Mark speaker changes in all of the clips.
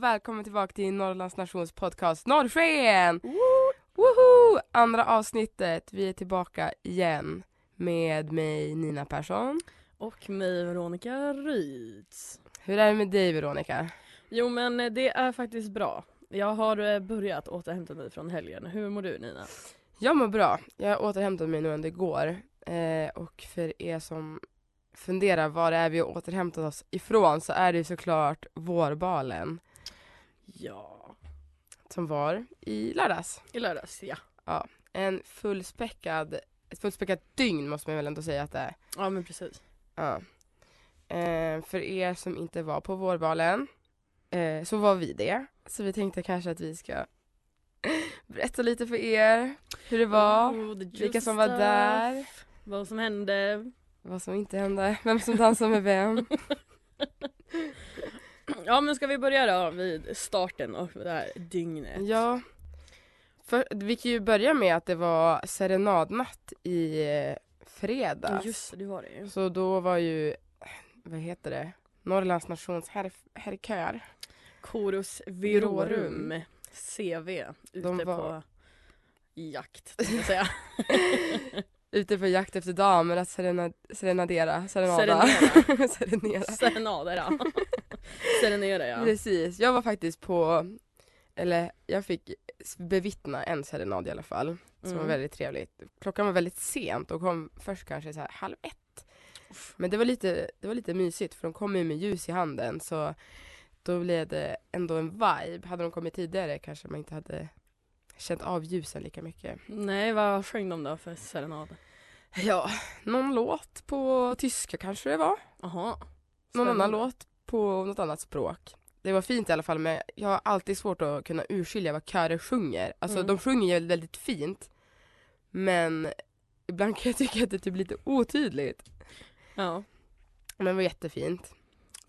Speaker 1: Och välkommen tillbaka till Norrlands nations podcast Norrsken! Woho! Andra avsnittet, vi är tillbaka igen med mig Nina Persson.
Speaker 2: Och mig Veronica Ryds.
Speaker 1: Hur är det med dig Veronica?
Speaker 2: Jo men eh, det är faktiskt bra. Jag har eh, börjat återhämta mig från helgen. Hur mår du Nina?
Speaker 1: Jag mår bra. Jag återhämtade mig nu under igår. Eh, och för er som funderar var det är vi har återhämtat oss ifrån så är det såklart vårbalen
Speaker 2: Ja.
Speaker 1: som var i lördags.
Speaker 2: I lördags, ja.
Speaker 1: En fullspäckad, ett fullspäckat dygn måste man väl ändå säga att det är.
Speaker 2: Ja men precis.
Speaker 1: Ja. Eh, för er som inte var på vårbalen eh, så var vi det. Så vi tänkte kanske att vi ska berätta lite för er hur det var,
Speaker 2: Oh,
Speaker 1: vilka som var
Speaker 2: stuff.
Speaker 1: där,
Speaker 2: Vad som hände.
Speaker 1: vad som inte hände, vem som dansade med vem.
Speaker 2: Ja men ska vi börja då vid starten av det här dygnet?
Speaker 1: Ja, för, vi kan ju börja med att det var serenadnatt i eh, fredags.
Speaker 2: Just det, var det ju.
Speaker 1: Så då var ju, vad heter det, Norrlands nations herr, herrkör.
Speaker 2: Chorus
Speaker 1: Virorum.
Speaker 2: Virorum CV ute
Speaker 1: De var-
Speaker 2: på jakt tänkte jag säga.
Speaker 1: Ute på jakt efter damer att serena, serenadera, serenada.
Speaker 2: Serenera.
Speaker 1: Serenera.
Speaker 2: Serenader ja. Serenera ja.
Speaker 1: Precis, jag var faktiskt på, eller jag fick bevittna en serenad i alla fall. Som var
Speaker 2: Mm.
Speaker 1: väldigt trevligt. Klockan var väldigt sent och kom först kanske så halv ett. Men det var lite, det var lite mysigt för de kom ju med ljus i handen så då blev det ändå en vibe. Hade de kommit tidigare kanske man inte hade känt av ljusen lika mycket.
Speaker 2: Nej, vad sjöng de då för serenad?
Speaker 1: Ja, någon låt på tyska kanske det var.
Speaker 2: Jaha.
Speaker 1: Någon annan låt på något annat språk. Det var fint i alla fall men jag har alltid svårt att kunna urskilja vad körer sjunger. Alltså
Speaker 2: Mm.
Speaker 1: de sjunger ju väldigt fint. Men ibland kan jag tycka att det är typ lite otydligt.
Speaker 2: Ja,
Speaker 1: Men det var jättefint.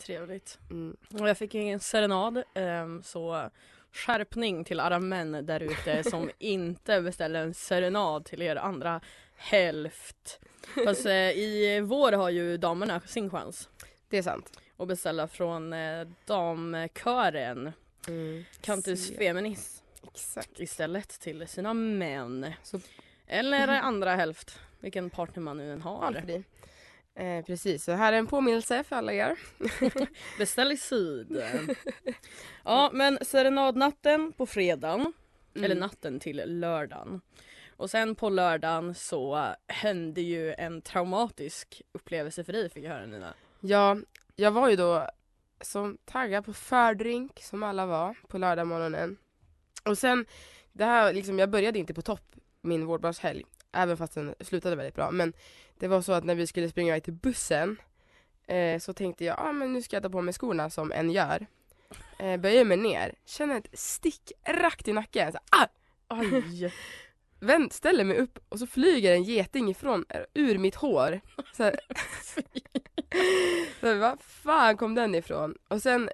Speaker 2: trevligt.
Speaker 1: Mm.
Speaker 2: Och jag fick ingen serenad, ehm, så skärpning till alla män där ute som inte beställer en serenad till er andra hälft. Fast eh, i vår har ju damerna sin chans
Speaker 1: Det är sant.
Speaker 2: Att beställa från eh, damkören
Speaker 1: Mm.
Speaker 2: Cantus. Feminis
Speaker 1: Exakt.
Speaker 2: istället till sina män.
Speaker 1: Så-
Speaker 2: Eller andra hälft, vilken partner man nu än har.
Speaker 1: Eh, precis, så här är en påminnelse för alla er.
Speaker 2: Beställ i syd. ja men serenadnatten på fredagen,
Speaker 1: Mm.
Speaker 2: eller natten till lördagen. Och sen på lördagen så hände ju en traumatisk upplevelse för dig fick jag höra Nina.
Speaker 1: Ja, jag var ju då som taggad på fördrink som alla var på lördag morgonen. Och sen, det här liksom, jag började inte på topp min vårdbarnshelg, även fast den slutade väldigt bra. Men det var så att när vi skulle springa iväg till bussen eh, så tänkte jag, ah, men nu ska jag ta på mig skorna som en gör. Eh, böjer mig ner, känner ett stick rakt i nacken. Så, ah!
Speaker 2: Oj!
Speaker 1: Vänd, ställer mig upp och så flyger en geting ifrån, ur mitt hår. Så, här. så vad fan kom den ifrån? Och sen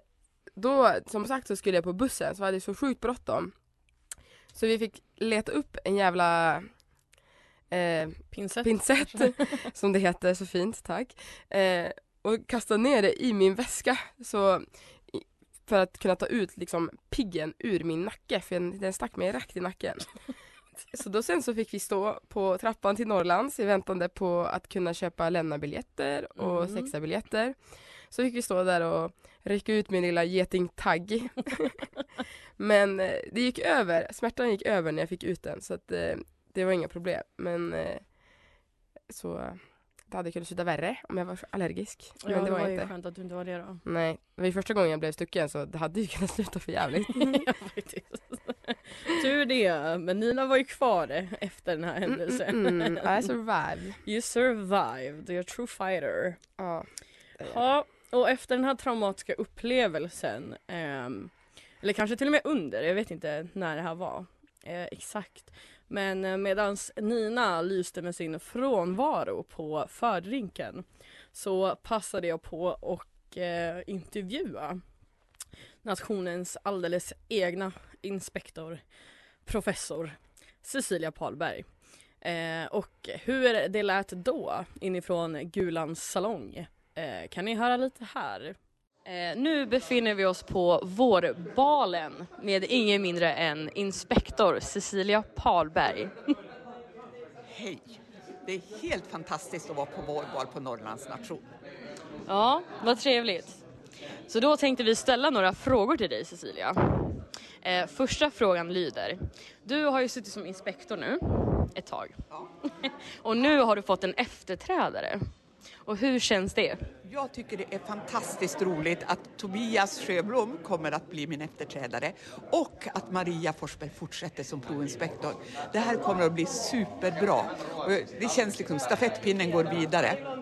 Speaker 1: då, som sagt så skulle jag på bussen så hade jag så sjukt bråttom. Så vi fick leta upp en jävla eh,
Speaker 2: Pinsett.
Speaker 1: som det heter så fint, tack. Eh, och kasta ner det i min väska så, för att kunna ta ut liksom piggen ur min nacke för den, den stack mig rakt i nacken. Så då sen så fick vi stå på trappan till Norrlands i väntande på att kunna köpa lämnabiljetter och
Speaker 2: Mm.
Speaker 1: sexabiljetter. Så fick vi stå där och rycka ut min lilla getingtagg. Men eh, det gick över, smärtan gick över när jag fick ut den så att eh, det var inga problem. Men eh, så det hade kunnat sluta värre om jag var allergisk. Men
Speaker 2: Ja,
Speaker 1: det var,
Speaker 2: ju
Speaker 1: inte.
Speaker 2: skönt att du inte var det då.
Speaker 1: Nej, det var ju första gången jag blev stucken så det hade ju kunnat sluta för jävligt.
Speaker 2: Tur det, men Nina var ju kvar efter den här händelsen.
Speaker 1: Mm, mm, I survived.
Speaker 2: You survived, you're a true fighter.
Speaker 1: Ja.
Speaker 2: Ja, och efter den här traumatiska upplevelsen, ehm, eller kanske till och med under, jag vet inte när det här var eh, exakt. Men eh, medans Nina lyste med sin frånvaro på fördrinken så passade jag på och eh, intervjua nationens alldeles egna inspektor, professor Cecilia Palberg. Eh, och hur det lät då inifrån Gulans salong eh, kan ni höra lite här. Eh, nu befinner vi oss på vårbalen med ingen mindre än inspektor Cecilia Palberg.
Speaker 3: Hej! Det är helt fantastiskt att vara på vår bal på Norrlands nation.
Speaker 2: Ja, vad trevligt. Så då tänkte vi ställa några frågor till dig Cecilia. Eh, första frågan lyder, du har ju suttit som inspektor nu ett tag.
Speaker 3: Ja.
Speaker 2: Och nu har du fått en efterträdare. Och hur känns det?
Speaker 3: Jag tycker det är fantastiskt roligt att Tobias Sjöblom kommer att bli min efterträdare och att Maria Forsberg fortsätter som provinspektor. Det här kommer att bli superbra. Det känns liksom, stafettpinnen går vidare.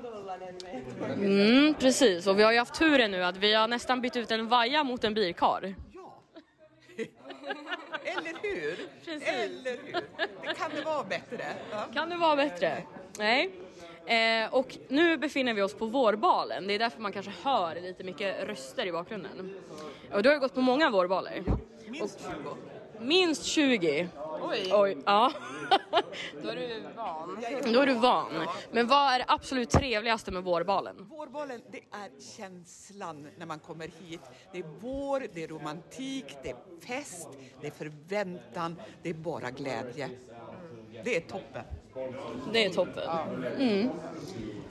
Speaker 2: Mm, precis, och vi har ju haft turen nu att vi har nästan bytt ut en vaja mot en bilkar.
Speaker 3: Ja. Eller hur?
Speaker 2: Precis.
Speaker 3: Eller hur? Det kan det vara bättre? Ja.
Speaker 2: Kan det vara bättre? Nej. Eh, och nu befinner vi oss på vårbalen. Det är därför man kanske hör lite mycket röster i bakgrunden. Och du har ju gått på många vårbaler.
Speaker 3: Minst 20.
Speaker 2: Minst 20.
Speaker 1: Oj,
Speaker 2: Oj, ja.
Speaker 1: då är du van.
Speaker 2: Då är du van. Men vad är det absolut trevligaste med vårbalen?
Speaker 3: Vårbalen, det är känslan när man kommer hit. Det är vår, det är romantik, det är fest, det är förväntan, det är bara glädje. Det är toppen.
Speaker 2: Det är toppen. Mm.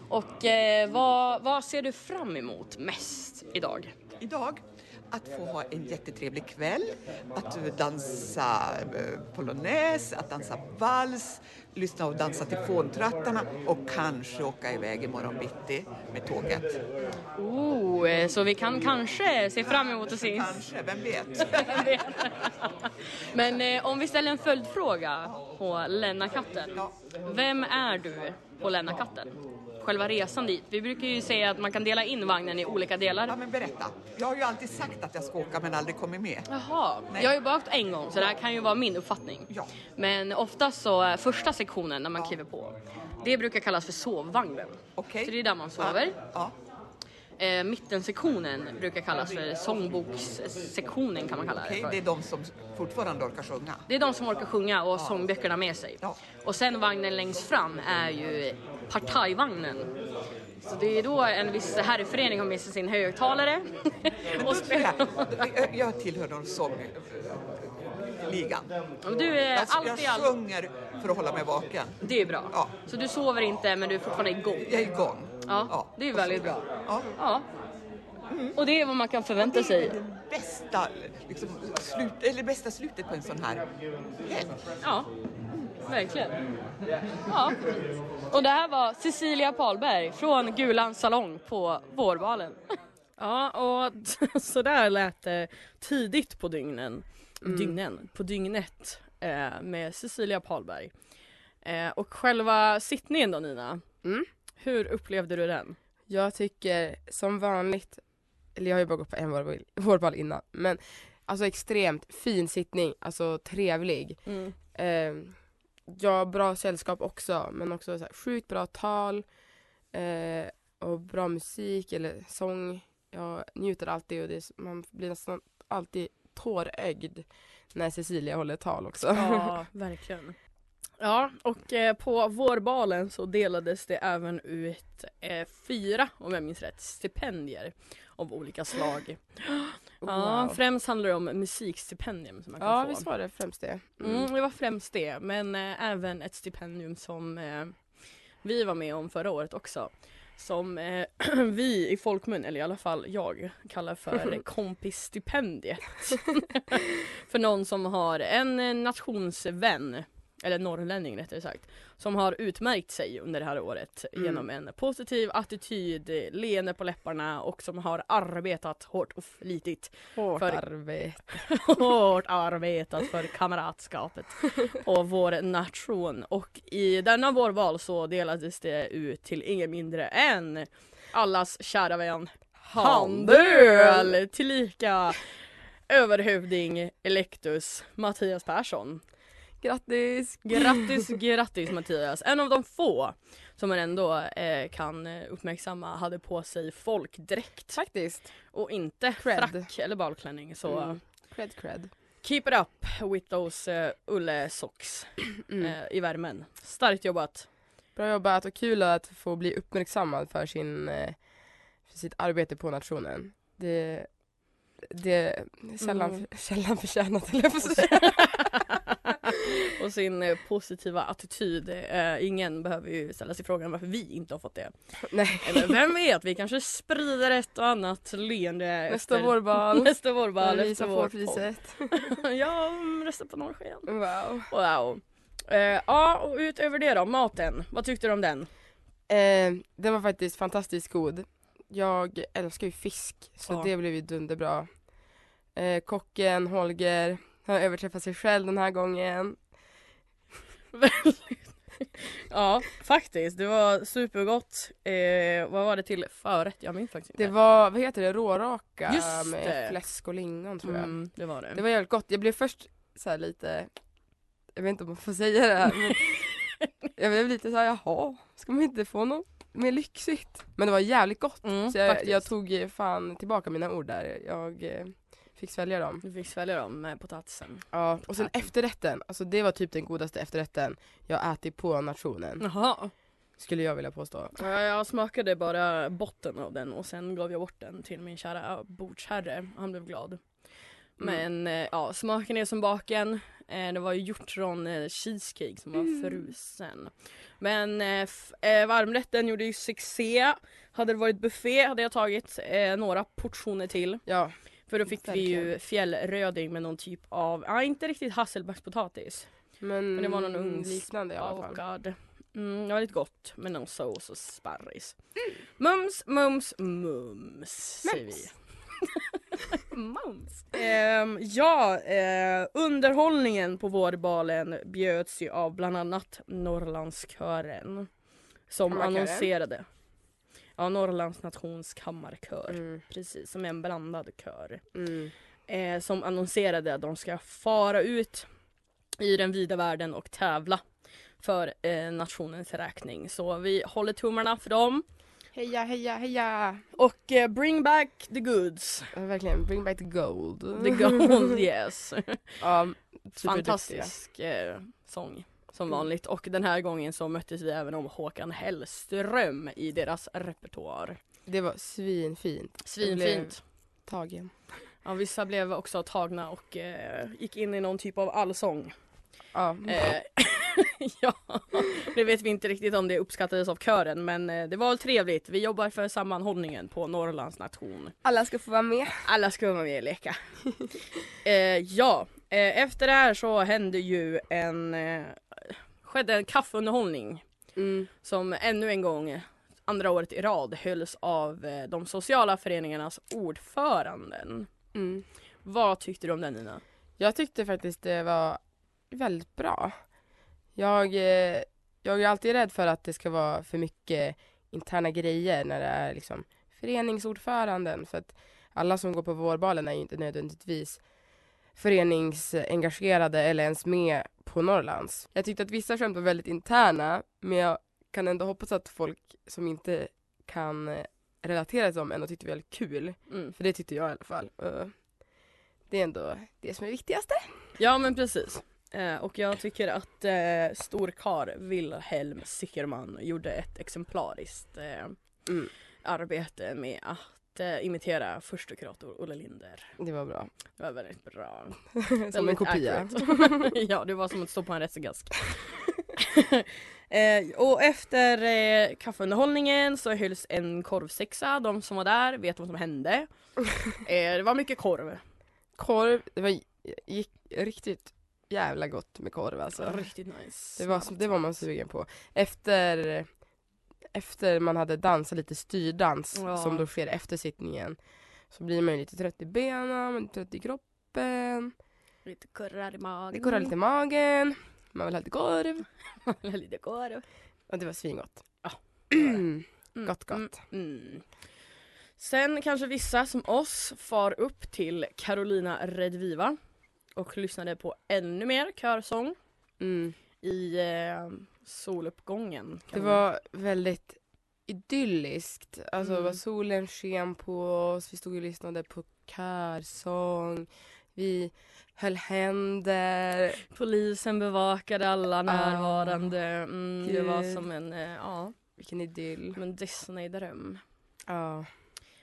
Speaker 2: Och eh, vad, vad ser du fram emot mest idag?
Speaker 3: Idag att få ha en jättetrevlig kväll, att dansa eh, polonaise, att dansa vals, lyssna och dansa till fåntrattarna och kanske åka iväg imorgon bitti med tåget.
Speaker 2: Oh, så vi kan kanske se fram emot att se
Speaker 3: Kanske, vem vet?
Speaker 2: Men eh, om vi ställer en följdfråga på Lennakatten. Vem är du på Lennakatten? Själva resan dit. Vi brukar ju säga att man kan dela in vagnen i olika
Speaker 3: Ja,
Speaker 2: delar.
Speaker 3: men berätta. Jag har ju alltid sagt att jag ska åka men aldrig kommit med.
Speaker 2: Jaha,
Speaker 3: Nej.
Speaker 2: jag har ju bara åkt en gång så det här kan ju vara min uppfattning.
Speaker 3: Ja.
Speaker 2: Men oftast så, är första sektionen när man kliver på, det brukar kallas för sovvagnen.
Speaker 3: Okej.
Speaker 2: Så det är där man sover.
Speaker 3: Ja.
Speaker 2: Eh, mittensektionen brukar kallas för sångbokssektionen kan man kalla det
Speaker 3: Okej,
Speaker 2: för.
Speaker 3: det är de som fortfarande orkar sjunga.
Speaker 2: Det är de som orkar sjunga och har sångböckerna med sig.
Speaker 3: Ja.
Speaker 2: Och sen vagnen längst fram är ju partajvagnen. Så det är då en viss herrförening har med sig sin högtalare.
Speaker 3: Men
Speaker 2: och
Speaker 3: jag, jag tillhör någon sångligan.
Speaker 2: Du är
Speaker 3: Jag,
Speaker 2: allt
Speaker 3: jag sjunger för att hålla mig vaken.
Speaker 2: det är bra.
Speaker 3: Ja.
Speaker 2: Så du sover inte men du är fortfarande igång.
Speaker 3: Jag är igång.
Speaker 2: Ja, det är väldigt bra.
Speaker 3: Ja.
Speaker 2: Ja. Och det är vad man kan förvänta sig.
Speaker 3: Det bästa, liksom, slut, eller bästa slutet på en sån här helg.
Speaker 2: Ja, verkligen. Ja. Och det här var Cecilia Palberg från Gulans salong på Vårbalen. Ja, och så där lät det tidigt på dygnen, dygnen, på dygnet eh, med Cecilia Palberg. Eh, och själva sittningen då Nina,
Speaker 1: Mm.
Speaker 2: Hur upplevde du den?
Speaker 1: Jag tycker som vanligt, eller jag har ju bara gått på en vårbal, vårbal innan, men alltså extremt fin sittning, alltså trevlig.
Speaker 2: Mm.
Speaker 1: Eh, ja, bra sällskap också, men också så här, sjukt bra tal eh, och bra musik eller sång. Jag njuter alltid och det, man blir nästan alltid tårögd när Cecilia håller tal också.
Speaker 2: Ja, verkligen. Ja, och eh, på vårbalen så delades det även ut eh, fyra, om jag minns rätt, stipendier av olika slag. Ja,
Speaker 1: Wow.
Speaker 2: främst handlar det om musikstipendium som man kan
Speaker 1: Ja,
Speaker 2: få.
Speaker 1: visst var det främst det.
Speaker 2: Mm, det var främst det, men eh, även ett stipendium som vi var med om förra året också. Som vi i folkmun, eller i alla fall jag, kallar för kompisstipendiet. för någon som har en nationsvän, eller norrlänning rättare sagt, som har utmärkt sig under det här året
Speaker 1: Mm.
Speaker 2: genom en positiv attityd, leende på läpparna och som har arbetat hårt och flitigt
Speaker 1: Hårt
Speaker 2: För-
Speaker 1: arbete.
Speaker 2: hårt arbetat för kamratskapet och vår nation. Och i denna vårval så delades det ut till ingen mindre än allas kära vän handöl tillika överhövding Electus Mattias Persson.
Speaker 1: Grattis!
Speaker 2: Grattis, grattis Mattias! En av de få som man ändå eh, kan eh, uppmärksamma hade på sig folkdräkt
Speaker 1: Faktiskt.
Speaker 2: och inte
Speaker 1: Cred.
Speaker 2: frack eller balklänning så
Speaker 1: Mm. Cred cred.
Speaker 2: keep it up with those uh, ulle socks
Speaker 1: Mm.
Speaker 2: eh, i värmen. Starkt jobbat!
Speaker 1: Bra jobbat och kul att få bli uppmärksammad för, sin, eh, för sitt arbete på nationen. Det, det är sällan,
Speaker 2: Mm.
Speaker 1: sällan förtjänat höll jag säga.
Speaker 2: och sin eh, positiva attityd. Eh, ingen behöver ju ställa sig frågan varför vi inte har fått det.
Speaker 1: Nej.
Speaker 2: Eller vem vet, vi kanske sprider ett och annat leende
Speaker 1: Nästa
Speaker 2: efter
Speaker 1: vårbal.
Speaker 2: nästa vårbal
Speaker 1: vi
Speaker 2: efter vår
Speaker 1: priset.
Speaker 2: ja, rösta på Norrsken.
Speaker 1: Wow.
Speaker 2: Wow. Eh, ja, och utöver det då, maten. Vad tyckte du om den?
Speaker 1: Eh, den var faktiskt fantastiskt god. Jag älskar ju fisk så
Speaker 2: Ja.
Speaker 1: det blev ju dunderbra. Eh, kocken Holger har överträffat sig själv den här gången.
Speaker 2: ja, faktiskt. Det var supergott. Eh, vad var det till förrätt? Jag minns faktiskt inte.
Speaker 1: Det var, vad heter det, råraka
Speaker 2: Just
Speaker 1: med
Speaker 2: det.
Speaker 1: fläsk och lingon tror jag.
Speaker 2: Mm, det var det.
Speaker 1: Det var jävligt gott. Jag blev först så här lite, jag vet inte om man får säga det här men jag blev lite så här, jaha, ska man inte få något mer lyxigt? Men det var jävligt gott.
Speaker 2: Mm,
Speaker 1: så jag, jag tog fan tillbaka mina ord där. Jag eh, fick svälja dem.
Speaker 2: Du fick svälja dem med potatisen.
Speaker 1: Ja, och sen efterrätten, alltså det var typ den godaste efterrätten jag ätit på nationen.
Speaker 2: Jaha.
Speaker 1: Skulle jag vilja påstå.
Speaker 2: Ja, Jag smakade bara botten av den och sen gav jag bort den till min kära bordsherre. Han blev glad. Men eh, ja, smaken är som baken. Eh, det var ju hjortron eh, cheesecake som var
Speaker 1: Mm.
Speaker 2: frusen. Men eh, varmrätten gjorde ju succé. Hade det varit buffé hade jag tagit eh, några portioner till.
Speaker 1: Ja,
Speaker 2: För då fick vi ju fjällröding med någon typ av, ja inte riktigt hasselbackspotatis.
Speaker 1: men,
Speaker 2: Men det var någon ugns-
Speaker 1: liknande i alla fall.
Speaker 2: Mm, det var lite gott med någon sås och sparris. Mums, mums, mums säger vi. mums. Ehm, ja, eh, underhållningen på vårbalen bjöds ju av bland annat Norrlandskören. Som annonserade. Ja, Norrlands nations kammarkör.
Speaker 1: Mm,
Speaker 2: Precis, som är en blandad kör
Speaker 1: mm.
Speaker 2: eh, som annonserade att de ska fara ut i den vida världen och tävla för eh, nationens räkning. Så vi håller tummarna för dem.
Speaker 1: Heja, heja, heja!
Speaker 2: Och eh, bring back the goods.
Speaker 1: Ja, Verkligen, bring back the gold.
Speaker 2: The gold, yes.
Speaker 1: ja.
Speaker 2: Fantastisk eh, sång som
Speaker 1: Mm.
Speaker 2: vanligt. Och den här gången så möttes vi även om Håkan Hellström i deras repertoar.
Speaker 1: Det var svinfint.
Speaker 2: Svinfint.
Speaker 1: Tagen.
Speaker 2: Ja, vissa blev också tagna och eh, gick in i någon typ av allsång.
Speaker 1: Ja.
Speaker 2: Eh, ja, det vet vi inte riktigt om det uppskattades av kören men eh, det var väl trevligt. Vi jobbar för sammanhållningen på Norrlands nation.
Speaker 1: Alla ska få vara med.
Speaker 2: Alla ska vara med och leka. eh, ja, eh, efter det här så hände ju en, eh, skedde en kaffeunderhållning
Speaker 1: Mm.
Speaker 2: som ännu en gång, andra året i rad, hölls av eh, de sociala föreningarnas ordföranden.
Speaker 1: Mm.
Speaker 2: Vad tyckte du om den Nina?
Speaker 1: Jag tyckte faktiskt det var väldigt bra. Jag, eh, jag är alltid rädd för att det ska vara för mycket interna grejer när det är liksom föreningsordföranden. För att alla som går på vårbalen är ju inte nödvändigtvis föreningsengagerade eller ens med på Norrlands. Jag tyckte att vissa skämt var väldigt interna men jag kan ändå hoppas att folk som inte kan eh, relatera till dem ändå tyckte det var väldigt kul.
Speaker 2: Mm.
Speaker 1: För det tyckte jag i alla fall. Och det är ändå det som är viktigast.
Speaker 2: Ja men precis. Eh, och jag tycker att eh, storkar Wilhelm Sickerman gjorde ett exemplariskt eh,
Speaker 1: Mm.
Speaker 2: arbete med att imitera förste kurator Olle Linder.
Speaker 1: Det var bra.
Speaker 2: Det var väldigt bra.
Speaker 1: Som en kopia.
Speaker 2: ja det var som att stå på en rättsgask. eh, och efter eh, kaffeunderhållningen så hölls en korvsexa. De som var där vet vad som hände. Eh, det var mycket korv.
Speaker 1: Korv, det var, gick riktigt jävla gott med korv alltså.
Speaker 2: Riktigt nice.
Speaker 1: Det var, det var man sugen på. Efter, efter man hade dansat lite styrdans
Speaker 2: Ja.
Speaker 1: som då sker efter sittningen så blir man ju lite trött i benen, man trött i kroppen,
Speaker 2: Lite kurrar i magen.
Speaker 1: det kurrar lite i magen, man vill ha lite korv.
Speaker 2: lite korv.
Speaker 1: Och det var svingott.
Speaker 2: Ja,
Speaker 1: Mm.
Speaker 2: Mm,
Speaker 1: Gott, gott.
Speaker 2: Mm, mm. Sen kanske vissa som oss far upp till Carolina Redviva och lyssnade på ännu mer körsång
Speaker 1: Mm.
Speaker 2: i eh, soluppgången.
Speaker 1: Det var väldigt idylliskt. Alltså
Speaker 2: Mm.
Speaker 1: solen sken på oss, vi stod och lyssnade på körsång, vi höll händer.
Speaker 2: Polisen bevakade alla närvarande. Mm, det var som en, eh, ja,
Speaker 1: Vilken idyll.
Speaker 2: som en Disney-dröm.
Speaker 1: Ja.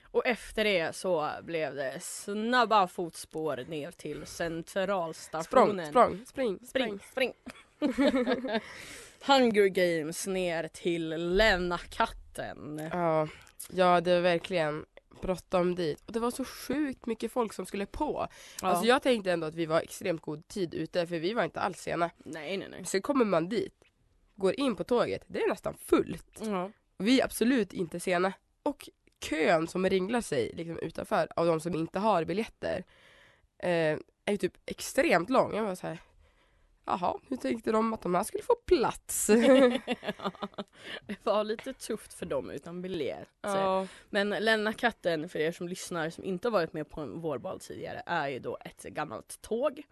Speaker 2: Och efter det så blev det snabba fotspår ner till
Speaker 1: Språng,
Speaker 2: centralstationen.
Speaker 1: språng, spring,
Speaker 2: spring,
Speaker 1: spring.
Speaker 2: spring. Hunger Games ner till Lennakatten.
Speaker 1: Ja, ja det var verkligen bråttom dit. Och det var så sjukt mycket folk som skulle på.
Speaker 2: Ja.
Speaker 1: Alltså jag tänkte ändå att vi var extremt god tid ute för vi var inte alls sena.
Speaker 2: Nej, nej, nej.
Speaker 1: Sen kommer man dit, går in på tåget, det är nästan fullt.
Speaker 2: Ja.
Speaker 1: Vi är absolut inte sena. Och kön som ringlar sig liksom utanför av de som inte har biljetter eh, är ju typ extremt lång. Jag var så här. Jaha, hur tänkte de att de här skulle få plats?
Speaker 2: det var lite tufft för dem utan biljett.
Speaker 1: ja.
Speaker 2: Men Lennakatten, för er som lyssnar som inte har varit med på en vårbal tidigare, är ju då ett gammalt tåg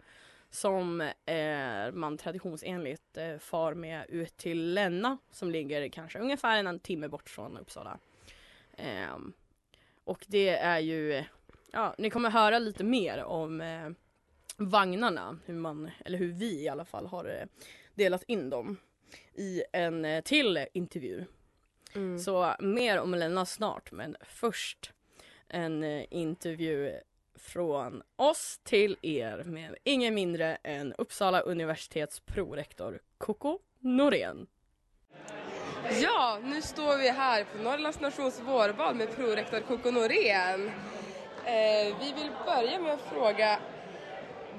Speaker 2: som eh, man traditionsenligt eh, far med ut till Länna som ligger kanske ungefär en timme bort från Uppsala. Ehm, och det är ju, ja ni kommer höra lite mer om eh, vagnarna, hur man, eller hur vi i alla fall har eh, delat in dem i en eh, till intervju
Speaker 1: Mm.
Speaker 2: så mer om Lena snart, men först en eh, intervju från oss till er med ingen mindre än Uppsala universitets prorektor Coco Norén.
Speaker 1: Ja, nu står vi här på Norrlands nations vårbal med prorektor Coco Norén. Eh, vi vill börja med att fråga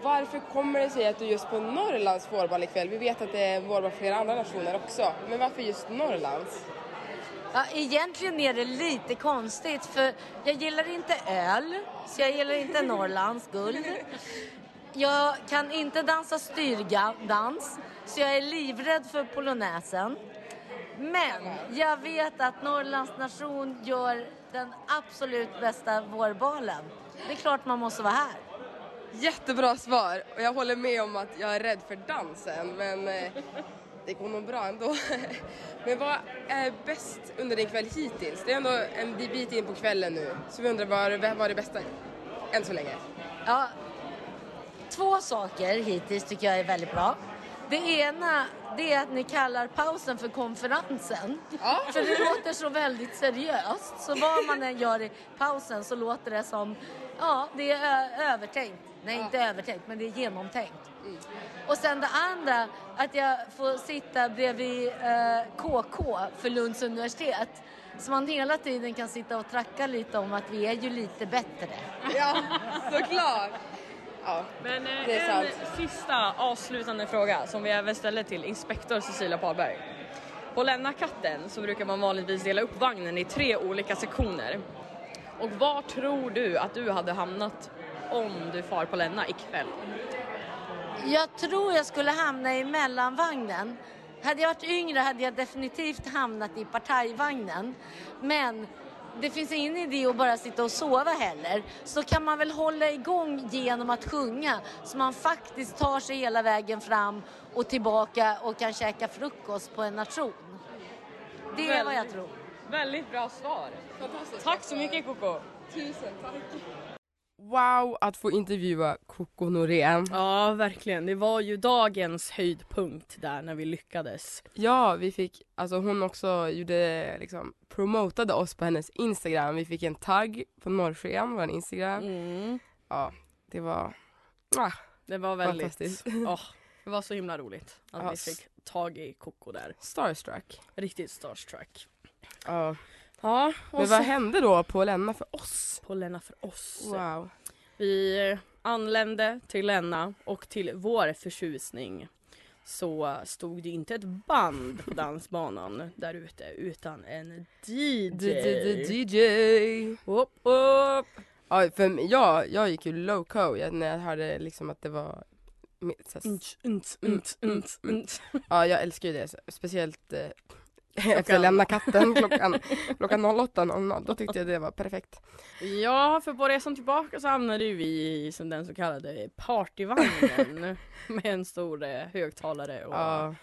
Speaker 1: varför kommer det sig att du just på Norrlands vårbal ikväll? Vi vet att det är vårbal för flera andra nationer också, men varför just Norrlands?
Speaker 4: Ja, egentligen är det lite konstigt för jag gillar inte öl, så jag gillar inte Norrlands guld. Jag kan inte dansa styrdans, så jag är livrädd för polonäsen. Men jag vet att Norrlands nation gör den absolut bästa vårbalen. Det är klart man måste vara här.
Speaker 1: Jättebra svar och jag håller med om att jag är rädd för dansen men eh, det går nog bra ändå. Men vad är bäst under din kväll hittills? Det är ändå en bit in på kvällen nu så vi undrar vad vad var det bästa än så länge?
Speaker 4: Ja, två saker hittills tycker jag är väldigt bra. Det ena det är att ni kallar pausen för konferensen.
Speaker 1: Ja.
Speaker 4: För det låter så väldigt seriöst. Så vad man än gör i pausen så låter det som, ja det är övertänkt. Nej inte övertänkt men det är genomtänkt. Och sen det andra, att jag får sitta bredvid eh, KK för Lunds universitet. Så man hela tiden kan sitta och tracka lite om att vi är ju lite bättre.
Speaker 1: Ja, såklart! Ja.
Speaker 2: Men eh,
Speaker 1: Det är
Speaker 2: en
Speaker 1: sant.
Speaker 2: sista avslutande fråga som vi även ställer till inspektor Cecilia Parberg. På Lennakatten så brukar man vanligtvis dela upp vagnen i tre olika sektioner. Och var tror du att du hade hamnat om du far på Länna ikväll?
Speaker 4: Jag tror jag skulle hamna i mellanvagnen. Hade jag varit yngre hade jag definitivt hamnat i partajvagnen. Men det finns ingen idé att bara sitta och sova heller. Så kan man väl hålla igång genom att sjunga så man faktiskt tar sig hela vägen fram och tillbaka och kan käka frukost på en nation. Det är vad jag tror.
Speaker 2: Väldigt bra svar. Tack så mycket Coco.
Speaker 1: Tusen tack! Wow att få intervjua Coco Norén.
Speaker 2: Ja, verkligen. Det var ju dagens höjdpunkt där när vi lyckades.
Speaker 1: Ja, vi fick, alltså hon också gjorde liksom, promotade oss på hennes Instagram. Vi fick en tagg på Norrsken, vår Instagram.
Speaker 2: Mm.
Speaker 1: Ja, det var, ah,
Speaker 2: Det var väldigt... Åh, det var så himla roligt att
Speaker 1: Ja,
Speaker 2: vi fick tag i Coco där.
Speaker 1: starstruck.
Speaker 2: Riktigt starstruck.
Speaker 1: Ja.
Speaker 2: Ja,
Speaker 1: Men vad hände då på Länna för oss?
Speaker 2: på Länna för oss.
Speaker 1: Wow.
Speaker 2: Vi anlände till Länna och till vår förtjusning så stod det inte ett band på dansbanan där ute utan en DJ.
Speaker 1: DJ.
Speaker 2: Upp, upp.
Speaker 1: Ja, för jag, jag gick ju loco när jag hörde liksom att det var. Ja, jag älskar ju det. Speciellt eh, Efter att lämna katten klockan, klockan 08.00. Då tyckte jag det var perfekt.
Speaker 2: Ja, för på resan tillbaka så hamnade ju vi i som den så kallade partyvagnen med en stor eh, högtalare och
Speaker 1: Ja,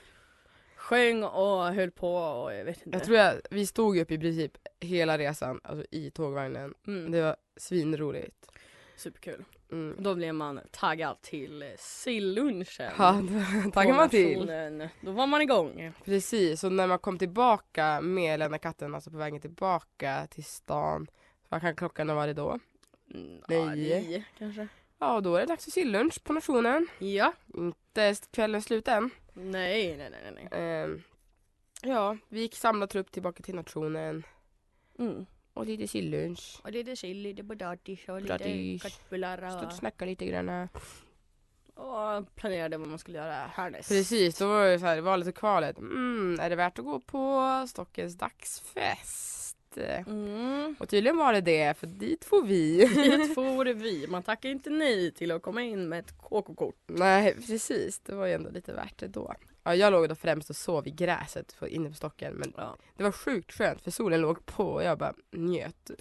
Speaker 2: sjöng och höll på och jag vet inte.
Speaker 1: jag tror jag, vi stod upp i princip hela resan alltså i tågvagnen.
Speaker 2: mm,
Speaker 1: Det var svinroligt.
Speaker 2: superkul.
Speaker 1: Mm.
Speaker 2: Då blev man taggad till eh, sillunchen.
Speaker 1: Ja, då taggar man till.
Speaker 2: Då var man igång.
Speaker 1: Precis, och när man kom tillbaka med Lämna katten, alltså på vägen tillbaka till stan. Vad kan klockan ha varit då?
Speaker 2: Mm,
Speaker 1: Nej.
Speaker 2: Ja, nio kanske.
Speaker 1: Ja, då är det dags för sillunch på nationen.
Speaker 2: Ja.
Speaker 1: Inte kvällen slut än.
Speaker 2: Nej, nej, nej, nej.
Speaker 1: Ehm, ja, vi gick samla trupp tillbaka till nationen.
Speaker 2: Mm.
Speaker 1: Och lite sillunch.
Speaker 2: Och lite chili, lite potatis och
Speaker 1: Potatis.
Speaker 2: lite köttbullar
Speaker 1: Stod och
Speaker 2: och,
Speaker 1: snackade lite grann.
Speaker 2: och planerade vad man skulle göra härnäst.
Speaker 1: Precis, då var det så här, valet och kvalet. Mm, är det värt att gå på Stockens dagsfest?
Speaker 2: Mm.
Speaker 1: Och tydligen var det det, för dit får vi.
Speaker 2: Dit for vi. Man tackar inte nej till att komma in med ett KK-kort.
Speaker 1: Nej, precis. Det var ju ändå lite värt det då. Ja, jag låg då främst och sov i gräset för- inne på stocken. Men
Speaker 2: Ja.
Speaker 1: det var sjukt skönt för solen låg på och jag bara njöt.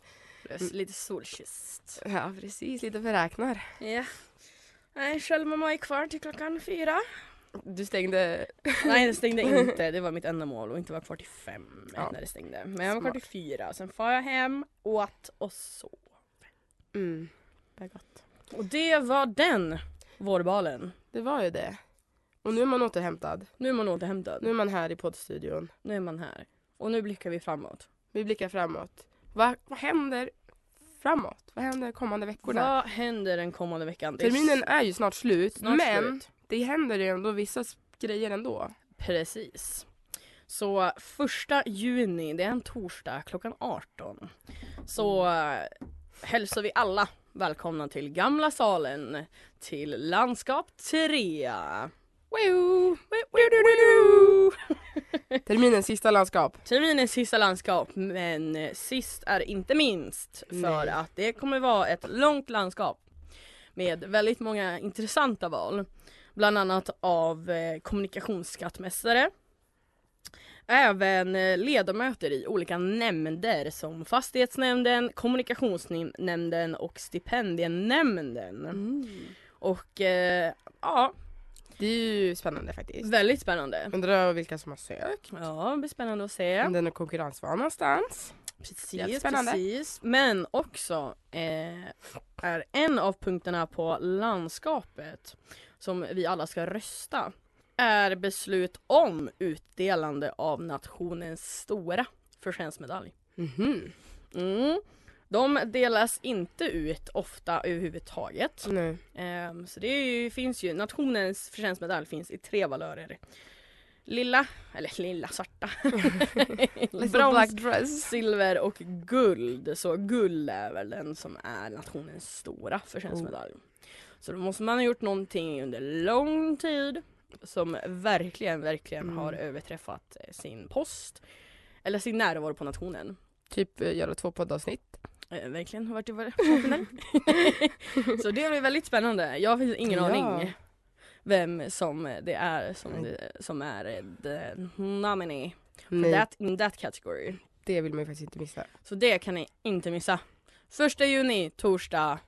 Speaker 2: Plus lite solkysst.
Speaker 1: Ja, precis. Lite beräknar.
Speaker 2: Ja. Nej, själv var jag kvar till klockan fyra.
Speaker 1: Du stängde...
Speaker 2: Nej det stängde inte, det var mitt enda mål och inte vara kvar till fem
Speaker 1: Ja.
Speaker 2: när det stängde. Men jag var kvar till fyra, sen far jag hem, åt och sov.
Speaker 1: Mm. Det var gott.
Speaker 2: Och det var den vårbalen.
Speaker 1: Det var ju det. Och nu är man återhämtad.
Speaker 2: Nu är man återhämtad.
Speaker 1: Nu är man här i poddstudion.
Speaker 2: Nu är man här. Och nu blickar vi framåt.
Speaker 1: Vi blickar framåt. Va, vad händer framåt? Vad händer kommande veckorna?
Speaker 2: Vad händer den kommande veckan?
Speaker 1: Terminen är ju snart slut,
Speaker 2: snart
Speaker 1: men
Speaker 2: slut.
Speaker 1: det händer ju ändå vissa grejer ändå.
Speaker 2: Precis. Så första juni, det är en torsdag klockan 18. Så äh, hälsar vi alla välkomna till Gamla salen till landskap 3.
Speaker 1: Terminens sista landskap.
Speaker 2: Terminens sista landskap men eh, sist är inte minst för
Speaker 1: Nej.
Speaker 2: att det kommer vara ett långt landskap med väldigt många intressanta val. Bland annat av eh, kommunikationsskattmästare. Även eh, ledamöter i olika nämnder som fastighetsnämnden, kommunikationsnämnden och stipendienämnden.
Speaker 1: Mm.
Speaker 2: Och eh, ja,
Speaker 1: Det är ju spännande faktiskt.
Speaker 2: väldigt spännande.
Speaker 1: Undrar vilka som har sökt.
Speaker 2: Ja, det blir spännande att se.
Speaker 1: Om den är konkurrensvan någonstans.
Speaker 2: Precis, precis. Men också eh, är en av punkterna på landskapet som vi alla ska rösta är beslut om utdelande av nationens stora förtjänstmedalj.
Speaker 1: Mhm.
Speaker 2: Mm. De delas inte ut ofta överhuvudtaget.
Speaker 1: Nu.
Speaker 2: Ehm, så det ju, finns ju, nationens förtjänstmedalj finns i tre valörer. Lilla, eller lilla svarta.
Speaker 1: Little
Speaker 2: Brons, silver och guld. Så guld är väl den som är nationens stora förtjänstmedalj.
Speaker 1: Oh.
Speaker 2: Så då måste man ha gjort någonting under lång tid som verkligen, verkligen
Speaker 1: Mm.
Speaker 2: har överträffat eh, sin post. Eller sin närvaro på nationen.
Speaker 1: Typ eh, göra två poddavsnitt.
Speaker 2: Eh, verkligen har varit varit populärt. Så det blir väldigt spännande. Jag har ingen
Speaker 1: Ja.
Speaker 2: aning vem som det är som, det, som är the nominee for that, in that category.
Speaker 1: det vill man ju faktiskt inte missa.
Speaker 2: Så det kan ni inte missa. Första juni, torsdag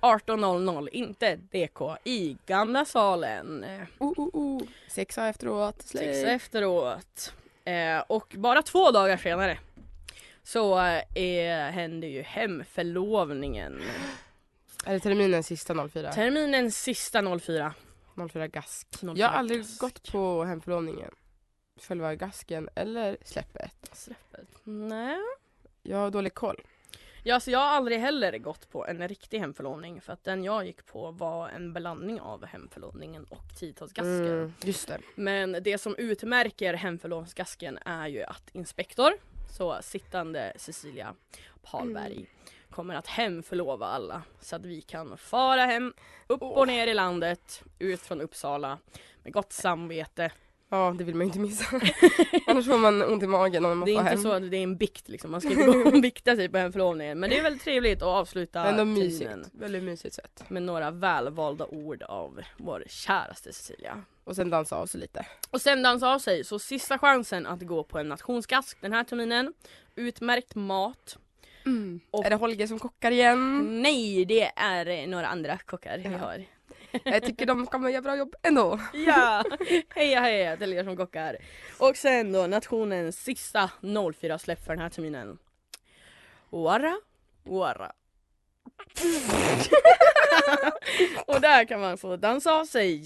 Speaker 2: 18.00, inte DK, i Gamla salen.
Speaker 1: Oh, oh, oh. Sexa efteråt.
Speaker 2: Sex
Speaker 1: Slay.
Speaker 2: efteråt. Eh, och bara två dagar senare så eh, händer ju hemförlovningen.
Speaker 1: Är det terminens sista 04?
Speaker 2: Terminens sista 04.
Speaker 1: 04 gask.
Speaker 2: 04
Speaker 1: Jag har aldrig
Speaker 2: gask.
Speaker 1: gått på hemförlovningen. Själva gasken eller släppet.
Speaker 2: Släppet. Nej.
Speaker 1: Jag har dålig koll.
Speaker 2: Ja, så jag har aldrig heller gått på en riktig hemförlovning för att den jag gick på var en blandning av hemförlovningen och tiotalsgasken.
Speaker 1: Mm, just det.
Speaker 2: Men det som utmärker hemförlovningsgasken är ju att inspektor, så sittande Cecilia Palberg,
Speaker 1: Mm.
Speaker 2: kommer att hemförlova alla så att vi kan fara hem, upp och ner i landet, ut från Uppsala med gott samvete.
Speaker 1: Ja, det vill man ju inte missa. Annars får man ont i magen om man
Speaker 2: Det är
Speaker 1: får
Speaker 2: inte
Speaker 1: hem.
Speaker 2: så att det är en bikt liksom, man ska inte gå och bikta sig på hemförlovningen. Men det är väldigt trevligt att avsluta
Speaker 1: Ändå mysigt. Väldigt mysigt sätt.
Speaker 2: med några välvalda ord av vår käraste Cecilia.
Speaker 1: Och sen dansa av sig lite.
Speaker 2: Och sen dansa av sig, så sista chansen att gå på en nationsgask den här terminen. Utmärkt mat. Och-
Speaker 1: Är det Holger som kockar igen?
Speaker 2: Nej, det är några andra kockar vi
Speaker 1: Ja.
Speaker 2: har.
Speaker 1: Jag tycker de kommer göra bra jobb ändå.
Speaker 2: Ja! Heja heja till er som kockar. Och sen då nationens sista 04-släpp för den här terminen. Wara, wara. Och där kan man få dansa av sig.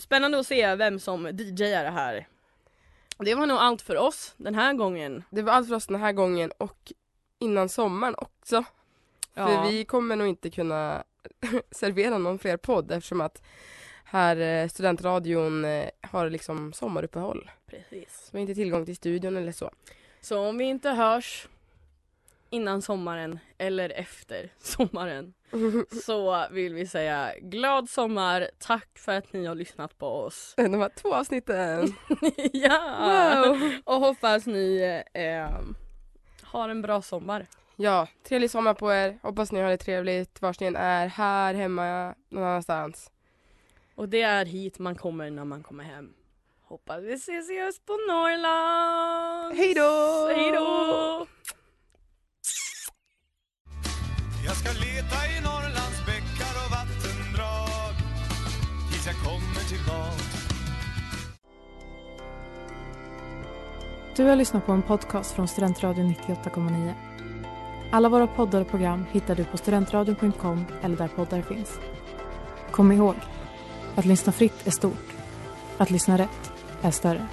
Speaker 2: Spännande att se vem som DJar det här. Det var nog allt för oss den här gången.
Speaker 1: Det var allt för oss den här gången och innan sommaren också. För vi kommer nog inte kunna servera någon fler podd eftersom att här eh, studentradion eh, har liksom sommaruppehåll.
Speaker 2: Precis.
Speaker 1: Så vi har inte tillgång till studion eller så.
Speaker 2: Så om vi inte hörs innan sommaren eller efter sommaren så vill vi säga glad sommar, tack för att ni har lyssnat på oss.
Speaker 1: De här två avsnitten.
Speaker 2: ja!
Speaker 1: Wow.
Speaker 2: Och hoppas ni eh, har en bra sommar.
Speaker 1: Ja, trevlig sommar på er. Hoppas ni har det trevligt vars ni än är. Här, hemma, någon annanstans.
Speaker 2: Och det är hit man kommer när man kommer hem. Hoppas vi ses i höst på Norrland!
Speaker 1: Hej då!
Speaker 2: Hej då!
Speaker 5: Jag ska leta i Norrlands bäckar och vattendrag tills jag kommer tillbaka
Speaker 6: Du har lyssnat på en podcast från Studentradion 98,9. Alla våra poddar och program hittar du på studentradion.com eller där poddar finns. Kom ihåg, att lyssna fritt är stort. Att lyssna rätt är större.